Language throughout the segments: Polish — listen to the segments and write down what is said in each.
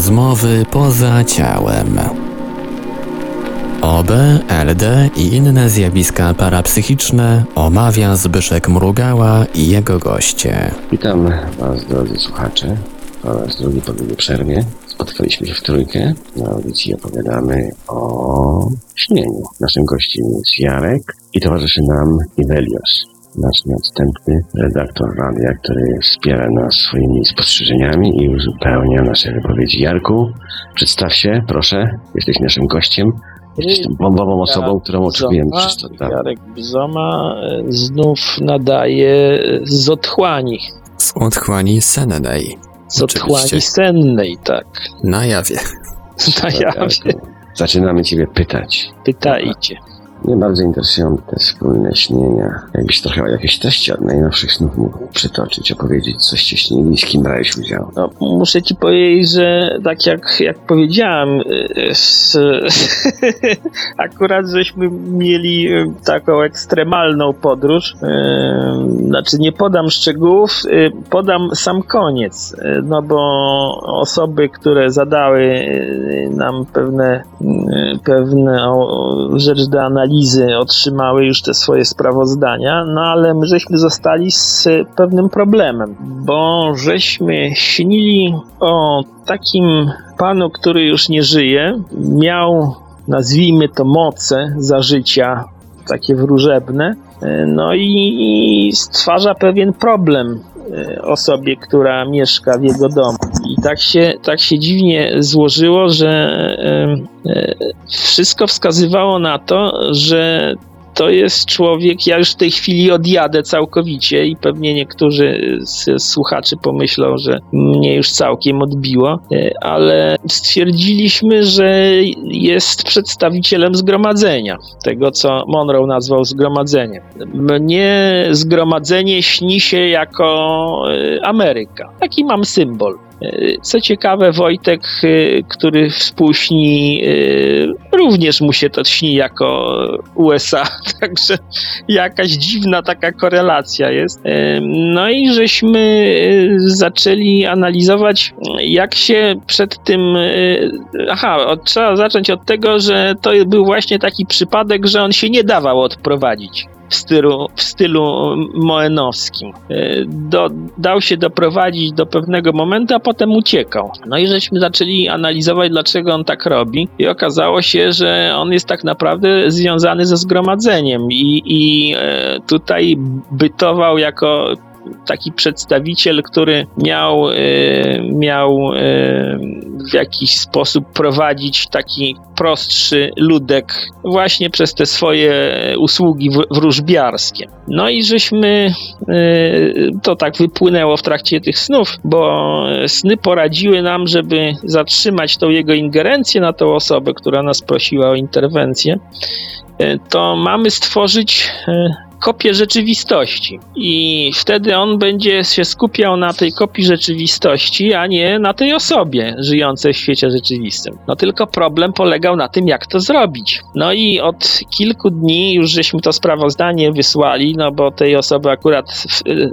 Rozmowy poza ciałem. OB, LD i inne zjawiska parapsychiczne omawia Zbyszek Mrugała i jego goście. Witam Was, drodzy słuchacze, po raz drugi po długiej przerwie. Spotkaliśmy się w trójkę. Na audycji opowiadamy o śnieniu. Naszym gościem jest Jarek i towarzyszy nam Ivelios, nasz nieodstępny redaktor radia, który wspiera nas swoimi spostrzeżeniami i uzupełnia nasze wypowiedzi. Jarku, przedstaw się, proszę. Jesteś naszym gościem. Jesteś tą bombową osobą, którą oczekujemy przez to. Tak. Jarek Bzoma e, znów nadaje z otchłani. Z otchłani sennej. Z otchłani sennej, tak. Na jawie. Na jawie. Jarku, Zaczynamy Ciebie pytać. Pytajcie. Mnie bardzo interesują te wspólne śnienia. Jakbyś trochę jakieś treści od najnowszych snów mógł przytoczyć, opowiedzieć, coście śnili i z kim brałeś udział. No, muszę ci powiedzieć, że tak jak, jak powiedziałem, e, s- akurat żeśmy mieli e, taką ekstremalną podróż. Znaczy nie podam szczegółów, podam sam koniec, no bo osoby, które zadały nam pewne, pewne rzecz do analizy, otrzymały już te swoje sprawozdania, no ale my żeśmy zostali z pewnym problemem, bo żeśmy śnili o takim panu, który już nie żyje, miał, nazwijmy to, moce za życia, takie wróżebne, no i, i stwarza pewien problem e, osobie, która mieszka w jego domu. I tak się, tak się dziwnie złożyło, że e, wszystko wskazywało na to, że to jest człowiek, ja już w tej chwili odjadę całkowicie i pewnie niektórzy z słuchaczy pomyślą, że mnie już całkiem odbiło, e, ale stwierdziliśmy, że jest przedstawicielem zgromadzenia, tego co Monroe nazwał zgromadzeniem. Mnie zgromadzenie śni się jako e, Ameryka. Taki mam symbol. Co ciekawe, Wojtek, e, który współśni, e, również mu się to śni jako USA, także jakaś dziwna taka korelacja jest. E, No i żeśmy zaczęli analizować, jak się przed tym. Aha, od, trzeba zacząć od tego, że to był właśnie taki przypadek, że on się nie dawał odprowadzić w stylu, w stylu moenowskim. E, Do, dał się doprowadzić do pewnego momentu, a potem uciekał. No i żeśmy zaczęli analizować, dlaczego on tak robi, i okazało się, że on jest tak naprawdę związany ze zgromadzeniem i, i e, tutaj bytował jako taki przedstawiciel, który miał, e, miał e, w jakiś sposób prowadzić taki prostszy ludek właśnie przez te swoje usługi wróżbiarskie. No i żeśmy, e, to tak wypłynęło w trakcie tych snów, bo sny poradziły nam, żeby zatrzymać tą jego ingerencję na tą osobę, która nas prosiła o interwencję, to mamy stworzyć kopię rzeczywistości. I wtedy on będzie się skupiał na tej kopii rzeczywistości, a nie na tej osobie żyjącej w świecie rzeczywistym. No tylko problem polegał na tym, jak to zrobić. No i od kilku dni już żeśmy to sprawozdanie wysłali, no bo tej osoby akurat y, y,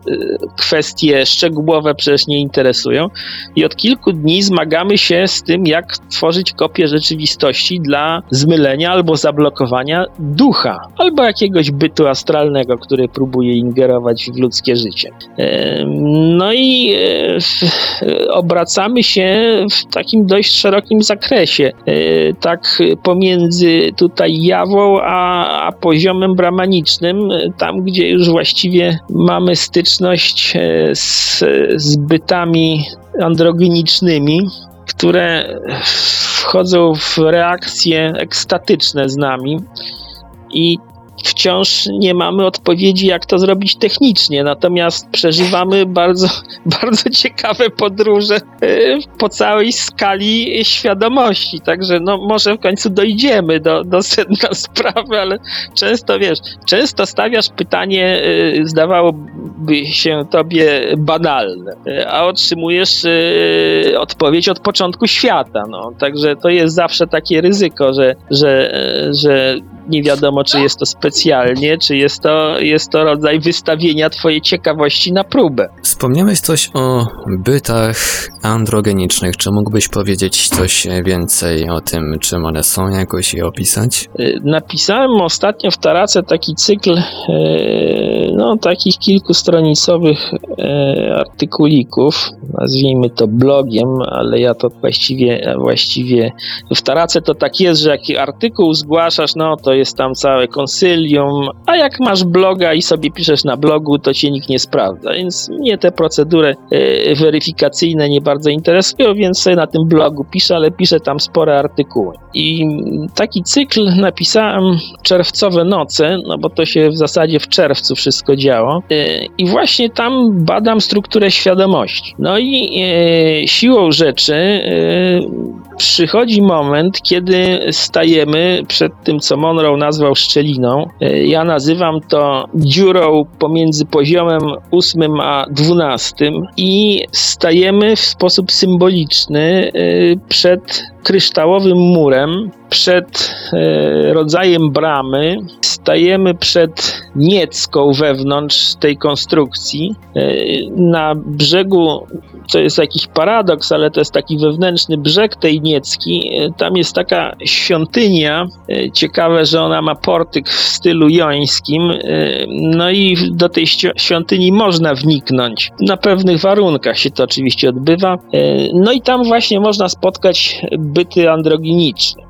kwestie szczegółowe przecież nie interesują. I od kilku dni zmagamy się z tym, jak tworzyć kopię rzeczywistości dla zmylenia albo zablokowania ducha, albo jakiegoś bytu astralnego, który próbuje ingerować w ludzkie życie. Em, No i e, e, obracamy się w takim dość szerokim zakresie, e, tak pomiędzy tutaj jawą a, a poziomem bramanicznym, e, tam gdzie już właściwie mamy styczność e, z, z bytami androgenicznymi, które wchodzą w reakcje ekstatyczne z nami i wciąż nie mamy odpowiedzi, jak to zrobić technicznie, natomiast przeżywamy bardzo, bardzo ciekawe podróże e, po całej skali świadomości, także no może w końcu dojdziemy do, do sedna sprawy, ale często wiesz, często stawiasz pytanie, e, zdawałoby się tobie banalne, e, a otrzymujesz odpowiedź od początku świata, no, także to jest zawsze takie ryzyko, że, że, że nie wiadomo, czy jest to specjalnie, czy jest to, jest to rodzaj wystawienia twojej ciekawości na próbę. Wspomniałeś coś o bytach androgenicznych. Czy mógłbyś powiedzieć coś więcej o tym, czym one są, jakoś je opisać? Y, Napisałem ostatnio w Tarace taki cykl, y, no takich kilkustronicowych y, artykulików, nazwijmy to blogiem, ale ja to właściwie, właściwie w Tarace to tak jest, że jak artykuł zgłaszasz, no to jest tam całe konsylium, a jak masz bloga i sobie piszesz na blogu, to cię nikt nie sprawdza, więc mnie te procedury y, weryfikacyjne nie bardzo interesują, więc sobie na tym blogu piszę, ale piszę tam spore artykuły. I taki cykl napisałem czerwcowe noce, no bo to się w zasadzie w czerwcu wszystko działo. Y, I właśnie tam badam strukturę świadomości. No i y, siłą rzeczy przychodzi moment, kiedy stajemy przed tym, co Monroe nazwał szczeliną. Y, Ja nazywam to dziurą pomiędzy poziomem 8 a 12 i stajemy w sposób symboliczny y, przed kryształowym murem, przed e, rodzajem bramy, stajemy przed niecką wewnątrz tej konstrukcji. E, na brzegu, to jest jakiś paradoks, ale to jest taki wewnętrzny brzeg tej niecki. E, tam jest taka świątynia. Ciekawe, że ona ma portyk w stylu jońskim. No i do tej świątyni można wniknąć. Na pewnych warunkach się to oczywiście odbywa. No i tam właśnie można spotkać byty androginiczne.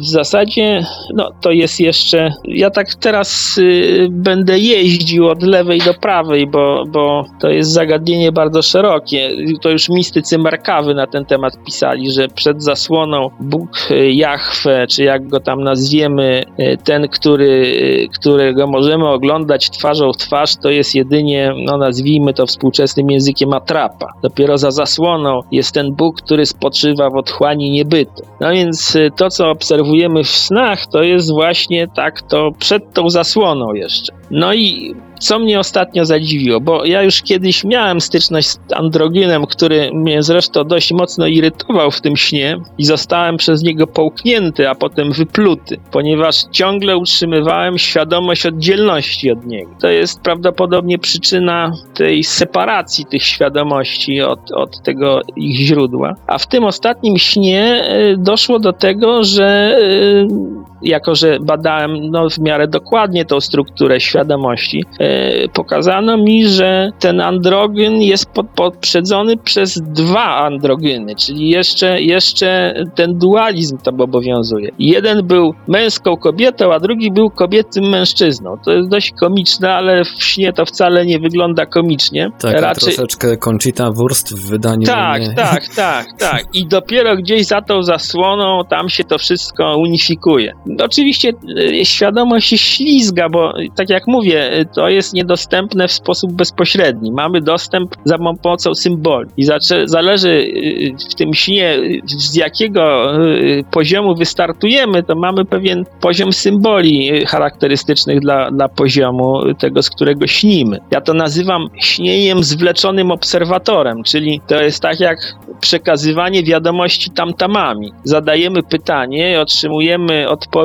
W zasadzie, no to jest jeszcze. Ja tak teraz y, będę jeździł od lewej do prawej, bo, bo to jest zagadnienie bardzo szerokie. To już mistycy Markawy na ten temat pisali, że przed zasłoną Bóg y, Jahwe, czy jak go tam nazwiemy, y, ten, który, którego możemy oglądać twarzą w twarz, to jest jedynie, no nazwijmy to współczesnym językiem atrapa. Dopiero za zasłoną jest ten Bóg, który spoczywa w otchłani niebytu. No więc y, to, co obserwujemy w snach, to jest właśnie tak to przed tą zasłoną jeszcze. No i co mnie ostatnio zadziwiło, bo ja już kiedyś miałem styczność z androgenem, który mnie zresztą dość mocno irytował w tym śnie i zostałem przez niego połknięty, a potem wypluty, ponieważ ciągle utrzymywałem świadomość oddzielności od niego. To jest prawdopodobnie przyczyna tej separacji tych świadomości od, od tego ich źródła. A w tym ostatnim śnie y, doszło do tego, że y, jako że badałem no, w miarę dokładnie tą strukturę świadomości, e, pokazano mi, że ten androgen jest pod, poprzedzony przez dwa androgeny, czyli jeszcze, jeszcze ten dualizm tam obowiązuje. Jeden był męską kobietą, a drugi był kobietym mężczyzną. To jest dość komiczne, ale w śnie to wcale nie wygląda komicznie. Tak, Raczej, troszeczkę Conchita Wurst w wydaniu tak, nie... tak, tak, tak. I dopiero gdzieś za tą zasłoną tam się to wszystko unifikuje. Oczywiście y, świadomość ślizga, bo y, tak jak mówię, y, to jest niedostępne w sposób bezpośredni. Mamy dostęp za pomocą symboli. I zależy w tym śnie, z jakiego poziomu wystartujemy, to mamy pewien poziom symboli charakterystycznych dla, dla poziomu tego, z którego śnimy. Ja to nazywam śnieniem zwleczonym obserwatorem, czyli to jest tak jak przekazywanie wiadomości tamtamami. Zadajemy pytanie otrzymujemy odpowiedź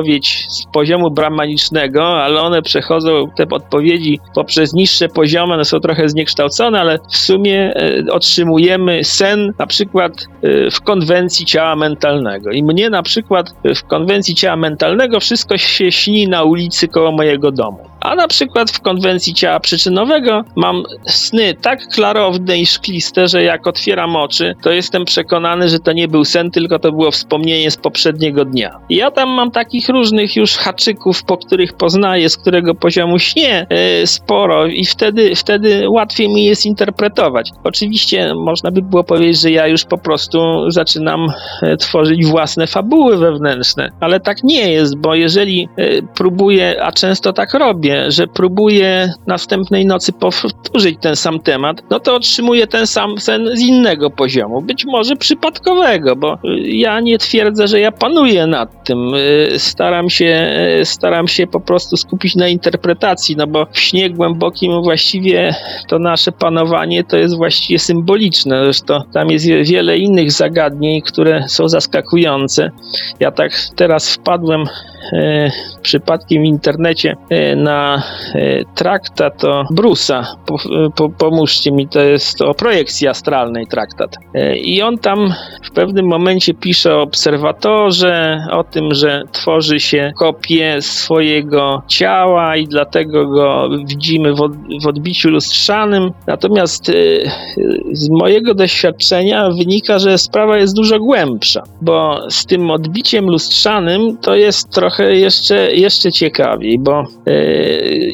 z poziomu brahmanicznego, ale one przechodzą, te odpowiedzi poprzez niższe poziomy, one są trochę zniekształcone, ale w sumie e, otrzymujemy sen na przykład e, w konwencji ciała mentalnego. I mnie na przykład w konwencji ciała mentalnego wszystko się śni na ulicy koło mojego domu. A na przykład w konwencji ciała przyczynowego mam sny tak klarowne i szkliste, że jak otwieram oczy, to jestem przekonany, że to nie był sen, tylko to było wspomnienie z poprzedniego dnia. Ja tam mam takich różnych już haczyków, po których poznaję, z którego poziomu śnie e, sporo i wtedy, wtedy łatwiej mi jest interpretować. Oczywiście można by było powiedzieć, że ja już po prostu zaczynam e, tworzyć własne fabuły wewnętrzne, ale tak nie jest, bo jeżeli e, próbuję, a często tak robię, że próbuję następnej nocy powtórzyć ten sam temat, no to otrzymuję ten sam sen z innego poziomu, być może przypadkowego, bo ja nie twierdzę, że ja panuję nad tym. Y, Staram się, y, staram się po prostu skupić na interpretacji, no bo w śnie głębokim właściwie to nasze panowanie to jest właściwie symboliczne. Zresztą tam jest wiele innych zagadnień, które są zaskakujące. Ja tak teraz wpadłem przypadkiem w internecie na e, traktat o Brusa. Po, po, pomóżcie mi, to jest o projekcji astralnej traktat. E, I on tam w pewnym momencie pisze o obserwatorze, o tym, że tworzy się kopię swojego ciała i dlatego go widzimy w, od, w odbiciu lustrzanym. Natomiast e, z mojego doświadczenia wynika, że sprawa jest dużo głębsza, bo z tym odbiciem lustrzanym to jest trochę jeszcze, jeszcze ciekawiej, bo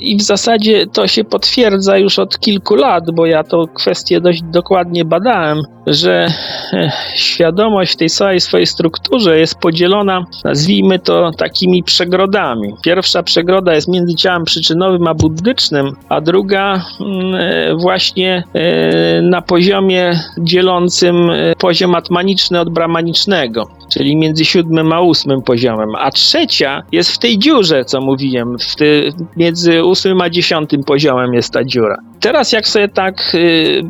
i w zasadzie to się potwierdza już od kilku lat, bo ja tą kwestię dość dokładnie badałem, że e, świadomość w tej całej swojej strukturze jest podzielona, nazwijmy to takimi przegrodami. Pierwsza przegroda jest między ciałem przyczynowym a buddycznym, a druga mm, e, właśnie e, na poziomie dzielącym e, poziom atmaniczny od brahmanicznego, czyli między siódmym a ósmym poziomem, a trzecia jest w tej dziurze, co mówiłem, w ty, między ósmym a dziesiątym poziomem jest ta dziura. Teraz jak sobie tak y,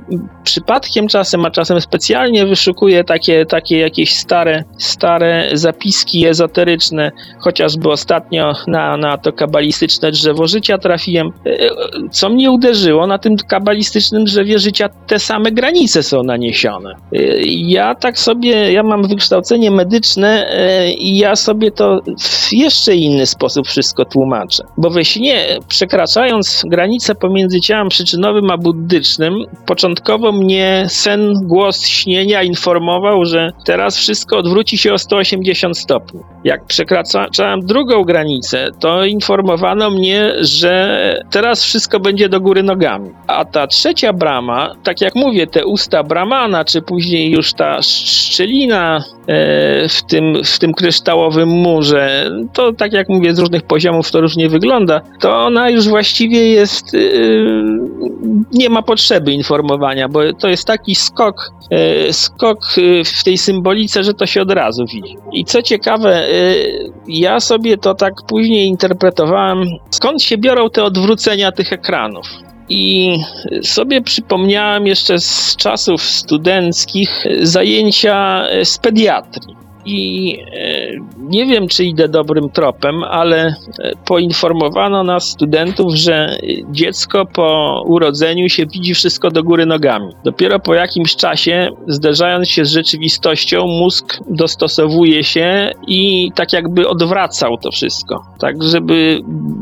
przypadkiem czasem, a czasem specjalnie wyszukuję takie, takie jakieś stare, stare zapiski ezoteryczne, chociażby ostatnio na, na to kabalistyczne drzewo życia trafiłem, y, co mnie uderzyło, na tym kabalistycznym drzewie życia te same granice są naniesione. Y, Ja tak sobie, ja mam wykształcenie medyczne y, i ja sobie to w jeszcze inny sposób wszystko tłumaczę. Bo we śnie, przekraczając granicę pomiędzy ciałem przyczynowym a buddycznym, początkowo mnie sen, głos śnienia informował, że teraz wszystko odwróci się o 180 stopni. Jak przekraczałem drugą granicę, to informowano mnie, że teraz wszystko będzie do góry nogami. A ta trzecia brama, tak jak mówię, te usta Brahmana, czy później już ta szczelina e, w tym, w tym kryształowym murze, to tak jak mówię, z różnych poziomów to różnie wygląda, to ona już właściwie jest, e, nie ma potrzeby informowania, bo to jest taki skok, e, skok e, w tej symbolice, że to się od razu widzi. I co ciekawe, e, ja sobie to tak później interpretowałem, skąd się biorą te odwrócenia tych ekranów. I sobie przypomniałem jeszcze z czasów studenckich zajęcia z pediatrii. I nie wiem, czy idę dobrym tropem, ale e, poinformowano nas, studentów, że dziecko po urodzeniu się widzi wszystko do góry nogami. Dopiero po jakimś czasie, zderzając się z rzeczywistością, mózg dostosowuje się i tak jakby odwracał to wszystko. Tak, żeby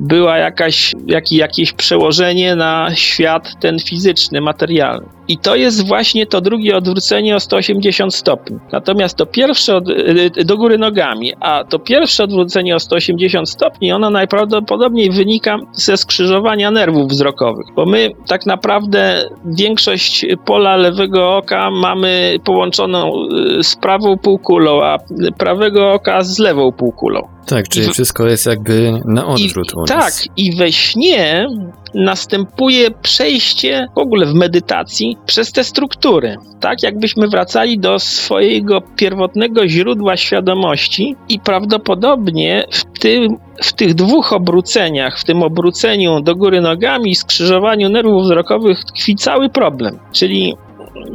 była jakaś, jak, jakieś przełożenie na świat ten fizyczny, materialny. I to jest właśnie to drugie odwrócenie o 180 stopni. Natomiast to pierwsze od, y, do góry nogami, a to pierwsze odwrócenie o 180 stopni, ono najprawdopodobniej wynika ze skrzyżowania nerwów wzrokowych, bo my tak naprawdę większość pola lewego oka mamy połączoną y, z prawą półkulą, a prawego oka z lewą półkulą. Tak, czyli I w- wszystko jest jakby na odwrót nas. Tak, i we śnie następuje przejście w ogóle w medytacji przez te struktury. Tak, jakbyśmy wracali do swojego pierwotnego źródła świadomości i prawdopodobnie w tym w tych dwóch obróceniach, w tym obróceniu do góry nogami i skrzyżowaniu nerwów wzrokowych tkwi cały problem. Czyli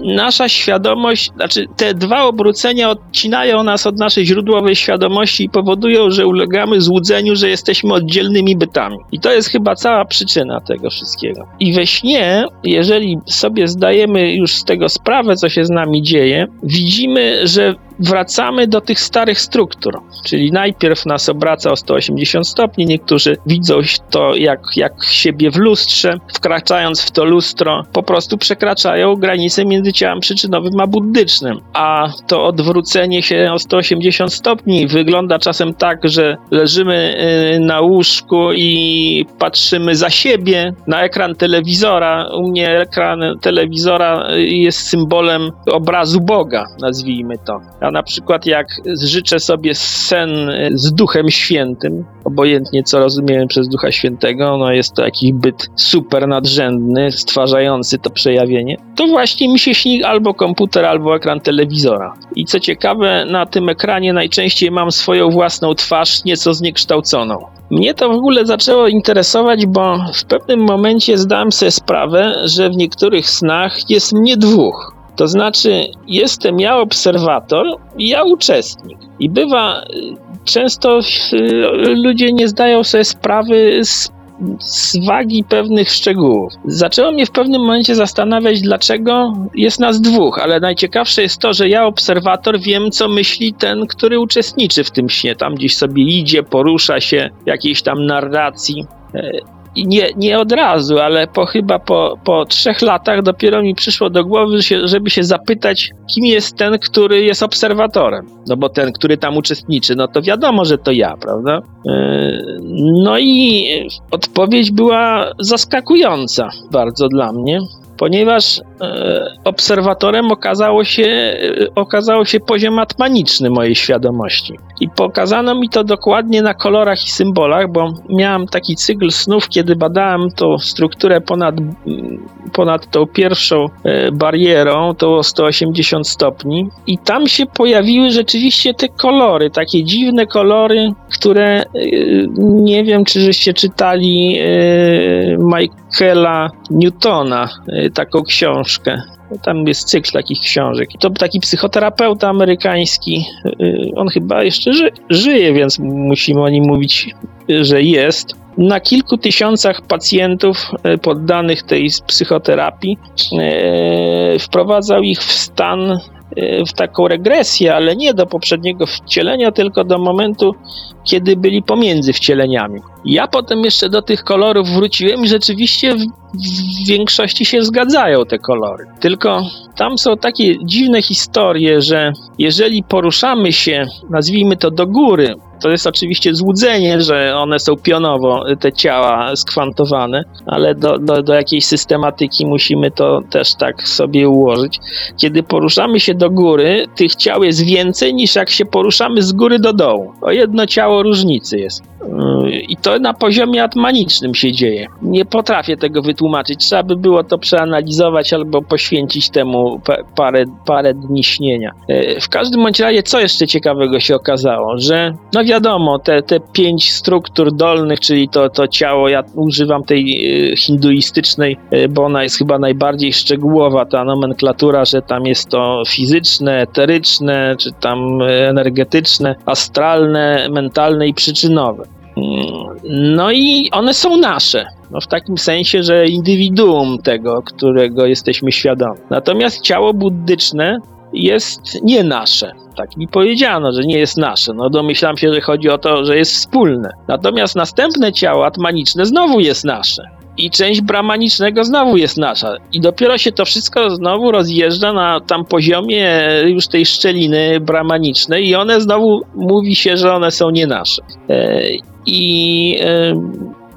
nasza świadomość, znaczy te dwa obrócenia odcinają nas od naszej źródłowej świadomości i powodują, że ulegamy złudzeniu, że jesteśmy oddzielnymi bytami. I to jest chyba cała przyczyna tego wszystkiego. I we śnie, jeżeli sobie zdajemy już z tego sprawę, co się z nami dzieje, widzimy, że wracamy do tych starych struktur. Czyli najpierw nas obraca o 180 stopni, niektórzy widzą to jak, jak siebie w lustrze, wkraczając w to lustro, po prostu przekraczają granicę między ciałem przyczynowym a buddycznym. A to odwrócenie się o 180 stopni wygląda czasem tak, że leżymy y, na łóżku i patrzymy za siebie na ekran telewizora. U mnie ekran telewizora y, jest symbolem obrazu Boga, nazwijmy to. A na przykład jak życzę sobie sen e, z Duchem Świętym, obojętnie co rozumiemy przez Ducha Świętego, no jest to jakiś byt super nadrzędny, stwarzający to przejawienie, to właśnie mi się śni albo komputer, albo ekran telewizora. I co ciekawe, na tym ekranie najczęściej mam swoją własną twarz, nieco zniekształconą. Mnie to w ogóle zaczęło interesować, bo w pewnym momencie zdałem sobie sprawę, że w niektórych snach jest mnie dwóch. To znaczy, jestem ja obserwator i ja uczestnik. I bywa, y, często y, ludzie nie zdają sobie sprawy z, z wagi pewnych szczegółów. Zaczęło mnie w pewnym momencie zastanawiać, dlaczego jest nas dwóch, ale najciekawsze jest to, że ja, obserwator, wiem, co myśli ten, który uczestniczy w tym śnie. Tam gdzieś sobie idzie, porusza się, jakiejś tam narracji. E, i nie, nie od razu, ale po chyba po, po trzech latach dopiero mi przyszło do głowy, żeby się zapytać, kim jest ten, który jest obserwatorem. No bo ten, który tam uczestniczy, no to wiadomo, że to ja, prawda? Yy, no i odpowiedź była zaskakująca bardzo dla mnie ponieważ e, obserwatorem okazało się, e, okazało się poziom atmaniczny mojej świadomości. I pokazano mi to dokładnie na kolorach i symbolach, bo miałem taki cykl snów, kiedy badałem tą strukturę ponad, ponad tą pierwszą e, barierą, to 180 stopni, i tam się pojawiły rzeczywiście te kolory, takie dziwne kolory, które nie wiem, czy żeście czytali Michaela Newtona, taką książkę. Tam jest cykl takich książek. To taki psychoterapeuta amerykański. Y, on chyba jeszcze ży żyje, więc musimy o nim mówić, że jest. Na kilku tysiącach pacjentów y, poddanych tej psychoterapii y, wprowadzał ich w stan w taką regresję, ale nie do poprzedniego wcielenia, tylko do momentu, kiedy byli pomiędzy wcieleniami. Ja potem jeszcze do tych kolorów wróciłem i rzeczywiście w, w większości się zgadzają te kolory. Tylko tam są takie dziwne historie, że jeżeli poruszamy się, nazwijmy to do góry, to jest oczywiście złudzenie, że one są pionowo, te ciała skwantowane, ale do, do, do jakiejś systematyki musimy to też tak sobie ułożyć. Kiedy poruszamy się do góry, tych ciał jest więcej niż jak się poruszamy z góry do dołu. O jedno ciało różnicy jest. Yy, I to na poziomie atmanicznym się dzieje. Nie potrafię tego wytłumaczyć. Trzeba by było to przeanalizować albo poświęcić temu parę, parę dni śnienia. Yy, w każdym bądź razie, co jeszcze ciekawego się okazało? Że, no wiadomo, te, te pięć struktur dolnych, czyli to, to ciało, ja używam tej yy, hinduistycznej, bo ona jest chyba najbardziej szczegółowa, ta nomenklatura, że tam jest to fizyczne, eteryczne, czy tam energetyczne, astralne, mentalne i przyczynowe. No i one są nasze. No w takim sensie, że indywiduum tego, którego jesteśmy świadomi. Natomiast ciało buddyczne jest nie nasze. Tak mi powiedziano, że nie jest nasze. No domyślam się, że chodzi o to, że jest wspólne. Natomiast następne ciało atmaniczne znowu jest nasze i część bramanicznego znowu jest nasza. I dopiero się to wszystko znowu rozjeżdża na tam poziomie już tej szczeliny bramanicznej i one znowu mówi się, że one są nie nasze. I e,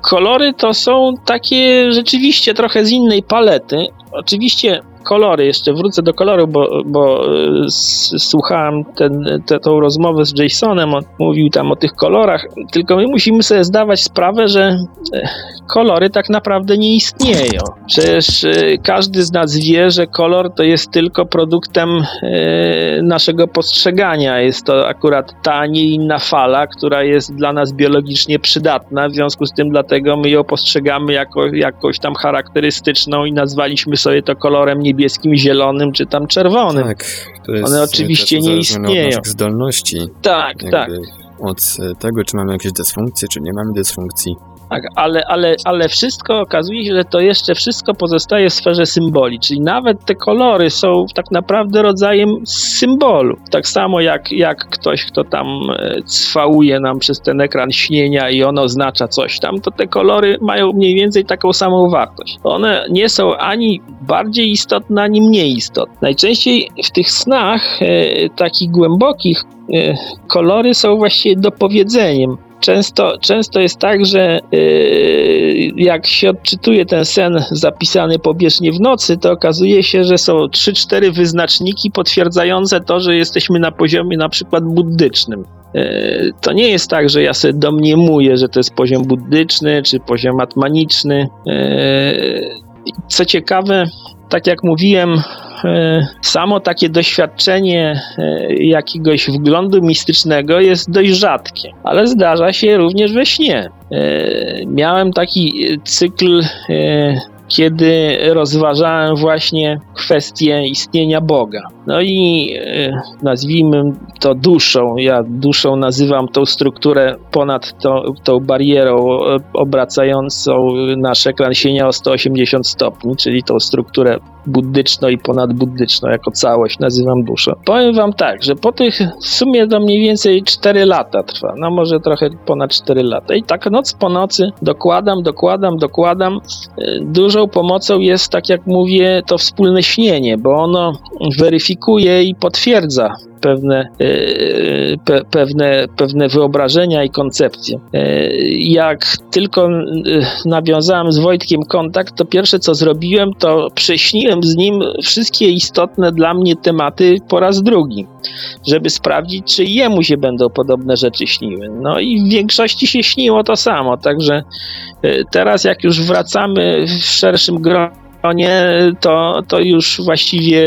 kolory to są takie rzeczywiście trochę z innej palety. Oczywiście kolory, jeszcze wrócę do koloru, bo, bo e, słuchałem ten, te, rozmowę z Jasonem, on mówił tam o tych kolorach, tylko my musimy sobie zdawać sprawę, że e, kolory tak naprawdę nie istnieją. Przecież e, każdy z nas wie, że kolor to jest tylko produktem naszego postrzegania. Jest to akurat ta, nie inna fala, która jest dla nas biologicznie przydatna, w związku z tym dlatego my ją postrzegamy jako jakoś tam charakterystyczną i nazwaliśmy sobie to kolorem niebieskim niebieskim, zielonym czy tam czerwonym. Tak, to jest One oczywiście nie istnieją. Od naszych zdolności. Tak, tak. Od tego, czy mamy jakieś dysfunkcje, czy nie mamy dysfunkcji. Tak, ale, ale, ale wszystko okazuje się, że to jeszcze wszystko pozostaje w sferze symboli, czyli nawet te kolory są tak naprawdę rodzajem symbolu. Tak samo jak, jak ktoś, kto tam e, cwałuje nam przez ten ekran śnienia i on oznacza coś tam, to te kolory mają mniej więcej taką samą wartość. One nie są ani bardziej istotne, ani mniej istotne. Najczęściej w tych snach e, takich głębokich e, kolory są właściwie dopowiedzeniem często, często jest tak, że yy, jak się odczytuje ten sen zapisany pobieżnie w nocy, to okazuje się, że są 3-4 wyznaczniki potwierdzające to, że jesteśmy na poziomie na przykład buddycznym. Yy, To nie jest tak, że ja sobie domniemuję, że to jest poziom buddyczny czy poziom atmaniczny. Yy, Co ciekawe, tak jak mówiłem, e, samo takie doświadczenie e, jakiegoś wglądu mistycznego jest dość rzadkie, ale zdarza się również we śnie. E, Miałem taki cykl, kiedy rozważałem właśnie kwestię istnienia Boga. No i e, nazwijmy to duszą. Ja duszą nazywam tą strukturę ponad tą, tą barierą e, obracającą nasz ekran o 180 stopni, czyli tą strukturę buddyczną i ponadbuddyczną jako całość nazywam duszą. Powiem wam tak, że po tych w sumie to mniej więcej 4 lata trwa, no może trochę ponad 4 lata i tak noc po nocy dokładam, dokładam, dokładam. E, Dużą pomocą jest, tak jak mówię, to wspólne śnienie, bo ono weryfikuje i potwierdza pewne, e, pe, pewne, pewne wyobrażenia i koncepcje. E, Jak tylko e, nawiązałem z Wojtkiem kontakt, to pierwsze co zrobiłem, to prześniłem z nim wszystkie istotne dla mnie tematy po raz drugi, żeby sprawdzić, czy jemu się będą podobne rzeczy śniły. No i w większości się śniło to samo, także teraz jak już wracamy w szerszym gronie, to, to już właściwie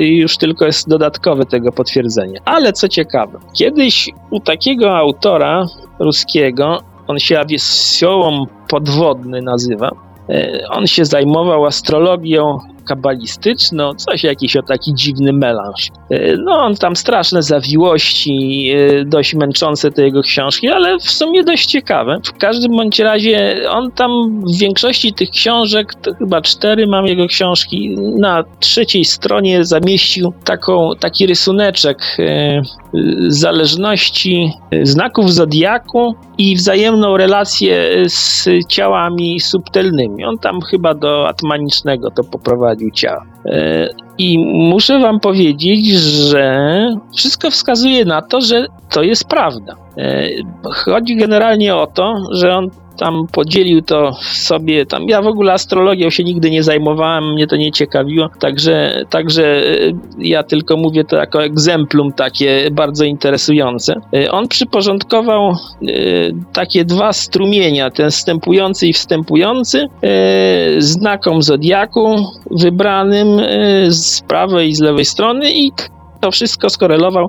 już tylko jest dodatkowe tego potwierdzenie. Ale co ciekawe, kiedyś u takiego autora ruskiego, on się Awieszołom Podwodny nazywa, e, on się zajmował astrologią kabalistyczną, coś jakiś o taki dziwny melanż. E, No, on tam straszne zawiłości, e, dość męczące te jego książki, ale w sumie dość ciekawe. W każdym bądź razie on tam w większości tych książek, to chyba cztery mam jego książki, na trzeciej stronie zamieścił taką, taki rysuneczek e, zależności znaków zodiaku i wzajemną relację z ciałami subtelnymi. On tam chyba do atmanicznego to poprowadził E, I muszę wam powiedzieć, że wszystko wskazuje na to, że to jest prawda. E, Chodzi generalnie o to, że on tam podzielił to sobie, tam ja w ogóle astrologią się nigdy nie zajmowałem, mnie to nie ciekawiło, także, także e, ja tylko mówię to jako egzemplum takie bardzo interesujące. E, On przyporządkował e, takie dwa strumienia, ten wstępujący i wstępujący, znakom zodiaku wybranym z prawej i z lewej strony i to wszystko skorelował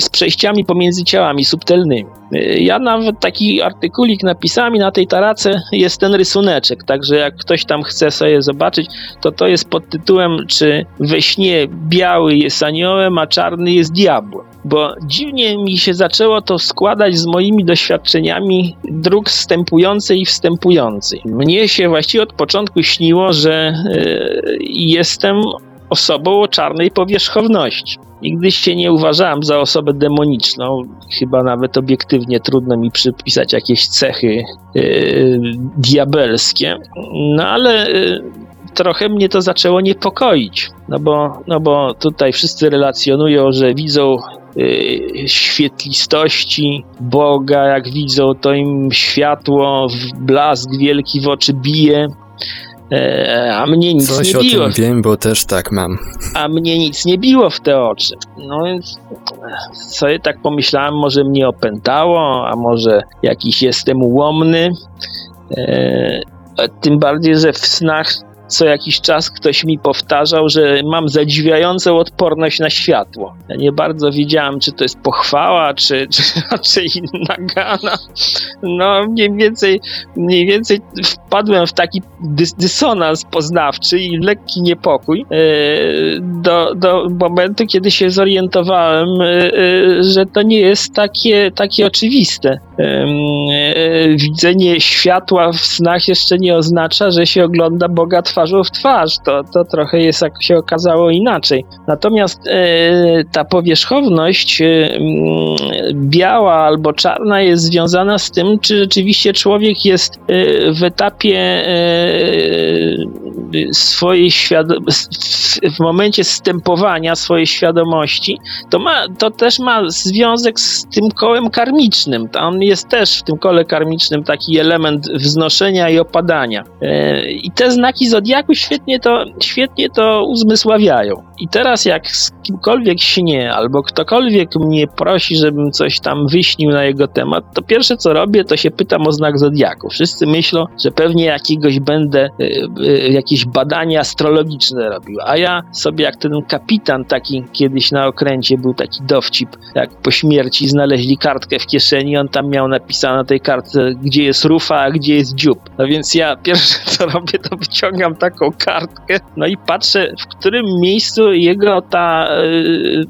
z przejściami pomiędzy ciałami subtelnymi. Y, Ja nawet taki artykulik napisałem i na tej tarace jest ten rysuneczek, także jak ktoś tam chce sobie zobaczyć, to to jest pod tytułem, czy we śnie biały jest aniołem, a czarny jest diabłem. Bo dziwnie mi się zaczęło to składać z moimi doświadczeniami dróg wstępującej i wstępującej. Mnie się właściwie od początku śniło, że y, jestem osobą o czarnej powierzchowności. Nigdy się nie uważałem za osobę demoniczną. Chyba nawet obiektywnie trudno mi przypisać jakieś cechy yy, diabelskie. No ale yy, trochę mnie to zaczęło niepokoić. No bo, no bo tutaj wszyscy relacjonują, że widzą yy, świetlistości Boga, jak widzą, to im światło, blask wielki w oczy bije. E, A mnie nic Coś nie o biło tym wiem, bo też tak mam. a mnie nic nie biło w te oczy. No więc sobie tak pomyślałem, może mnie opętało, a może jakiś jestem ułomny. E, tym bardziej, że w snach co jakiś czas ktoś mi powtarzał, że mam zadziwiającą odporność na światło. Ja nie bardzo wiedziałem, czy to jest pochwała, czy, czy raczej nagana. No, mniej więcej, mniej więcej wpadłem w taki dys dysonans poznawczy i lekki niepokój e, do, do momentu, kiedy się zorientowałem, e, że to nie jest takie, takie oczywiste. E, Widzenie światła w snach jeszcze nie oznacza, że się ogląda Boga twarzą w twarz. To, to trochę jest, jak się okazało, inaczej. Natomiast e, ta powierzchowność e, biała albo czarna jest związana z tym, czy rzeczywiście człowiek jest w etapie swojej w momencie stępowania swojej świadomości, to, ma, to też ma związek z tym kołem karmicznym. Tam jest też w tym kole karmicznym taki element wznoszenia i opadania. E, I te znaki zodiaku świetnie to, świetnie to uzmysławiają. I teraz jak z kimkolwiek śnię, albo ktokolwiek mnie prosi, żebym coś tam wyśnił na jego temat, to pierwsze co robię, to się pytam o znak zodiaku. Wszyscy myślą, że pewnie jakiegoś będę, y, y, jakieś badania astrologiczne robił, a ja sobie jak ten kapitan taki kiedyś na okręcie był taki dowcip, jak po śmierci znaleźli kartkę w kieszeni, on tam miał napisane na tej kartce, gdzie jest rufa, a gdzie jest dziób. No więc ja pierwsze co robię, to wyciągam taką kartkę, no i patrzę, w którym miejscu jego ta y,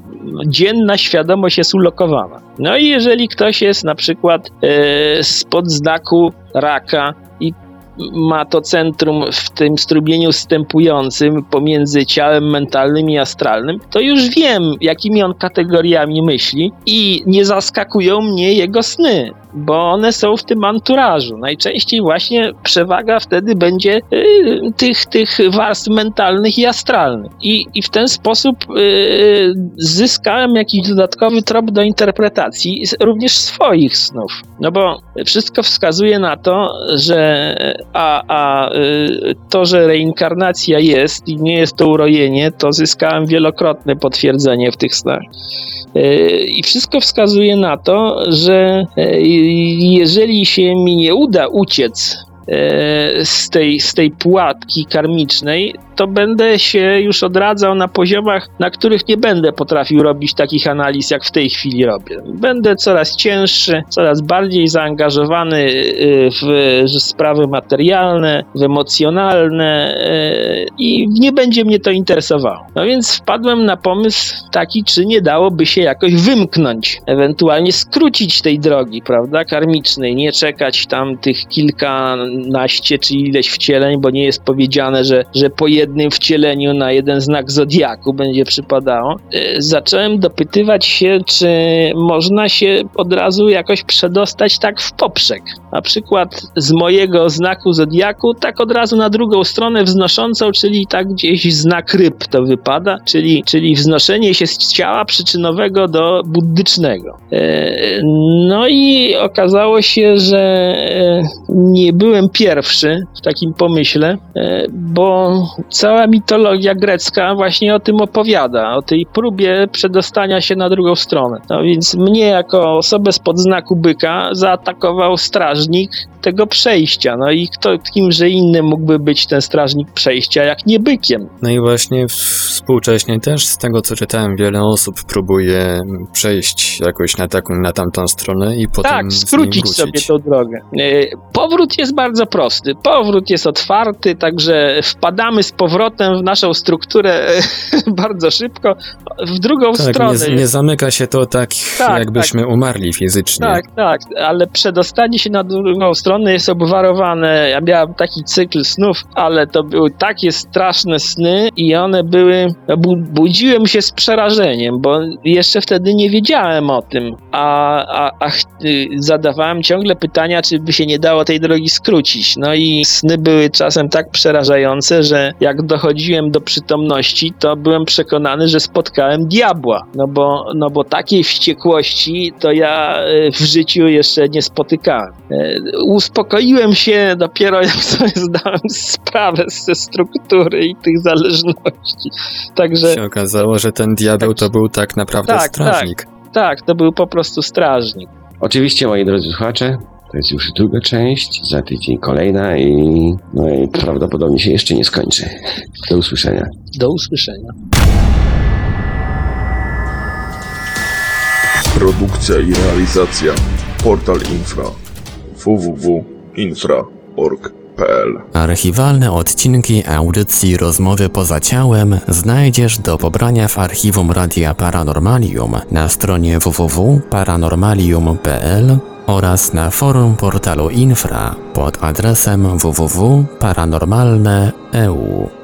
dzienna świadomość jest ulokowana. No i jeżeli ktoś jest na przykład y, spod znaku raka i ma to centrum w tym strumieniu wstępującym pomiędzy ciałem mentalnym i astralnym, to już wiem, jakimi on kategoriami myśli i nie zaskakują mnie jego sny, bo one są w tym anturażu. Najczęściej właśnie przewaga wtedy będzie y, tych, tych warstw mentalnych i astralnych. I, i w ten sposób y, zyskałem jakiś dodatkowy trop do interpretacji również swoich snów. No bo wszystko wskazuje na to, że a, a y, to, że reinkarnacja jest i nie jest to urojenie, to zyskałem wielokrotne potwierdzenie w tych snach. Y, I wszystko wskazuje na to, że y, jeżeli się mi nie uda uciec z tej, z tej pułapki karmicznej, to będę się już odradzał na poziomach, na których nie będę potrafił robić takich analiz, jak w tej chwili robię. Będę coraz cięższy, coraz bardziej zaangażowany y, w sprawy materialne, w emocjonalne y, i nie będzie mnie to interesowało. No więc wpadłem na pomysł taki, czy nie dałoby się jakoś wymknąć, ewentualnie skrócić tej drogi, prawda, karmicznej, nie czekać tam tych kilkanaście czy ileś wcieleń, bo nie jest powiedziane, że, że po jednym wcieleniu na jeden znak zodiaku będzie przypadało, y, zacząłem dopytywać się, czy można się od razu jakoś przedostać tak w poprzek. Na przykład z mojego znaku zodiaku, tak od razu na drugą stronę wznoszącą, czyli tak gdzieś znak ryb to wypada, czyli, czyli wznoszenie się z ciała przyczynowego do buddycznego. Y, No i okazało się, że y, nie byłem pierwszy w takim pomyśle, bo cała mitologia grecka właśnie o tym opowiada, o tej próbie przedostania się na drugą stronę. No więc mnie jako osobę spod znaku byka zaatakował strażnik tego przejścia. No i kto kimże innym mógłby być ten strażnik przejścia, jak nie bykiem? No i właśnie współcześnie też z tego co czytałem, wiele osób próbuje przejść jakoś na taką, na tamtą stronę i potem Tak, skrócić sobie tą drogę. E, Powrót jest bardzo prosty. Powrót jest otwarty, także wpadamy z powrotem w naszą strukturę e, bardzo szybko. W drugą Tak, stronę. nie, nie zamyka się to tak, Tak, jakbyśmy umarli fizycznie. Tak, tak, ale przedostanie się na drugą stronę jest obwarowane. Ja miałem taki cykl snów, ale to były takie straszne sny i one były. Bu budziłem się z przerażeniem, bo jeszcze wtedy nie wiedziałem o tym, a, a, a y, zadawałem ciągle pytania, czy by się nie dało tej drogi skrócić. No i sny były czasem tak przerażające, że jak dochodziłem do przytomności, to byłem przekonany, że spotkałem diabła. No bo, no bo takiej wściekłości to ja y, w życiu jeszcze nie spotykałem. E, Uspokoiłem się dopiero jak sobie zdałem sprawę ze struktury i tych zależności. Także się okazało, że ten diabeł to był tak naprawdę Tak, strażnik. tak, to był po prostu strażnik. Oczywiście, moi drodzy słuchacze, to jest już druga część, za tydzień kolejna i, no i prawdopodobnie się jeszcze nie skończy. Do usłyszenia. Do usłyszenia. Produkcja i realizacja Portal Infra www.infra.org.pl Archiwalne odcinki audycji Rozmowy poza ciałem znajdziesz do pobrania w archiwum Radia Paranormalium na stronie www.paranormalium.pl oraz na forum portalu Infra pod adresem www.paranormalne.eu.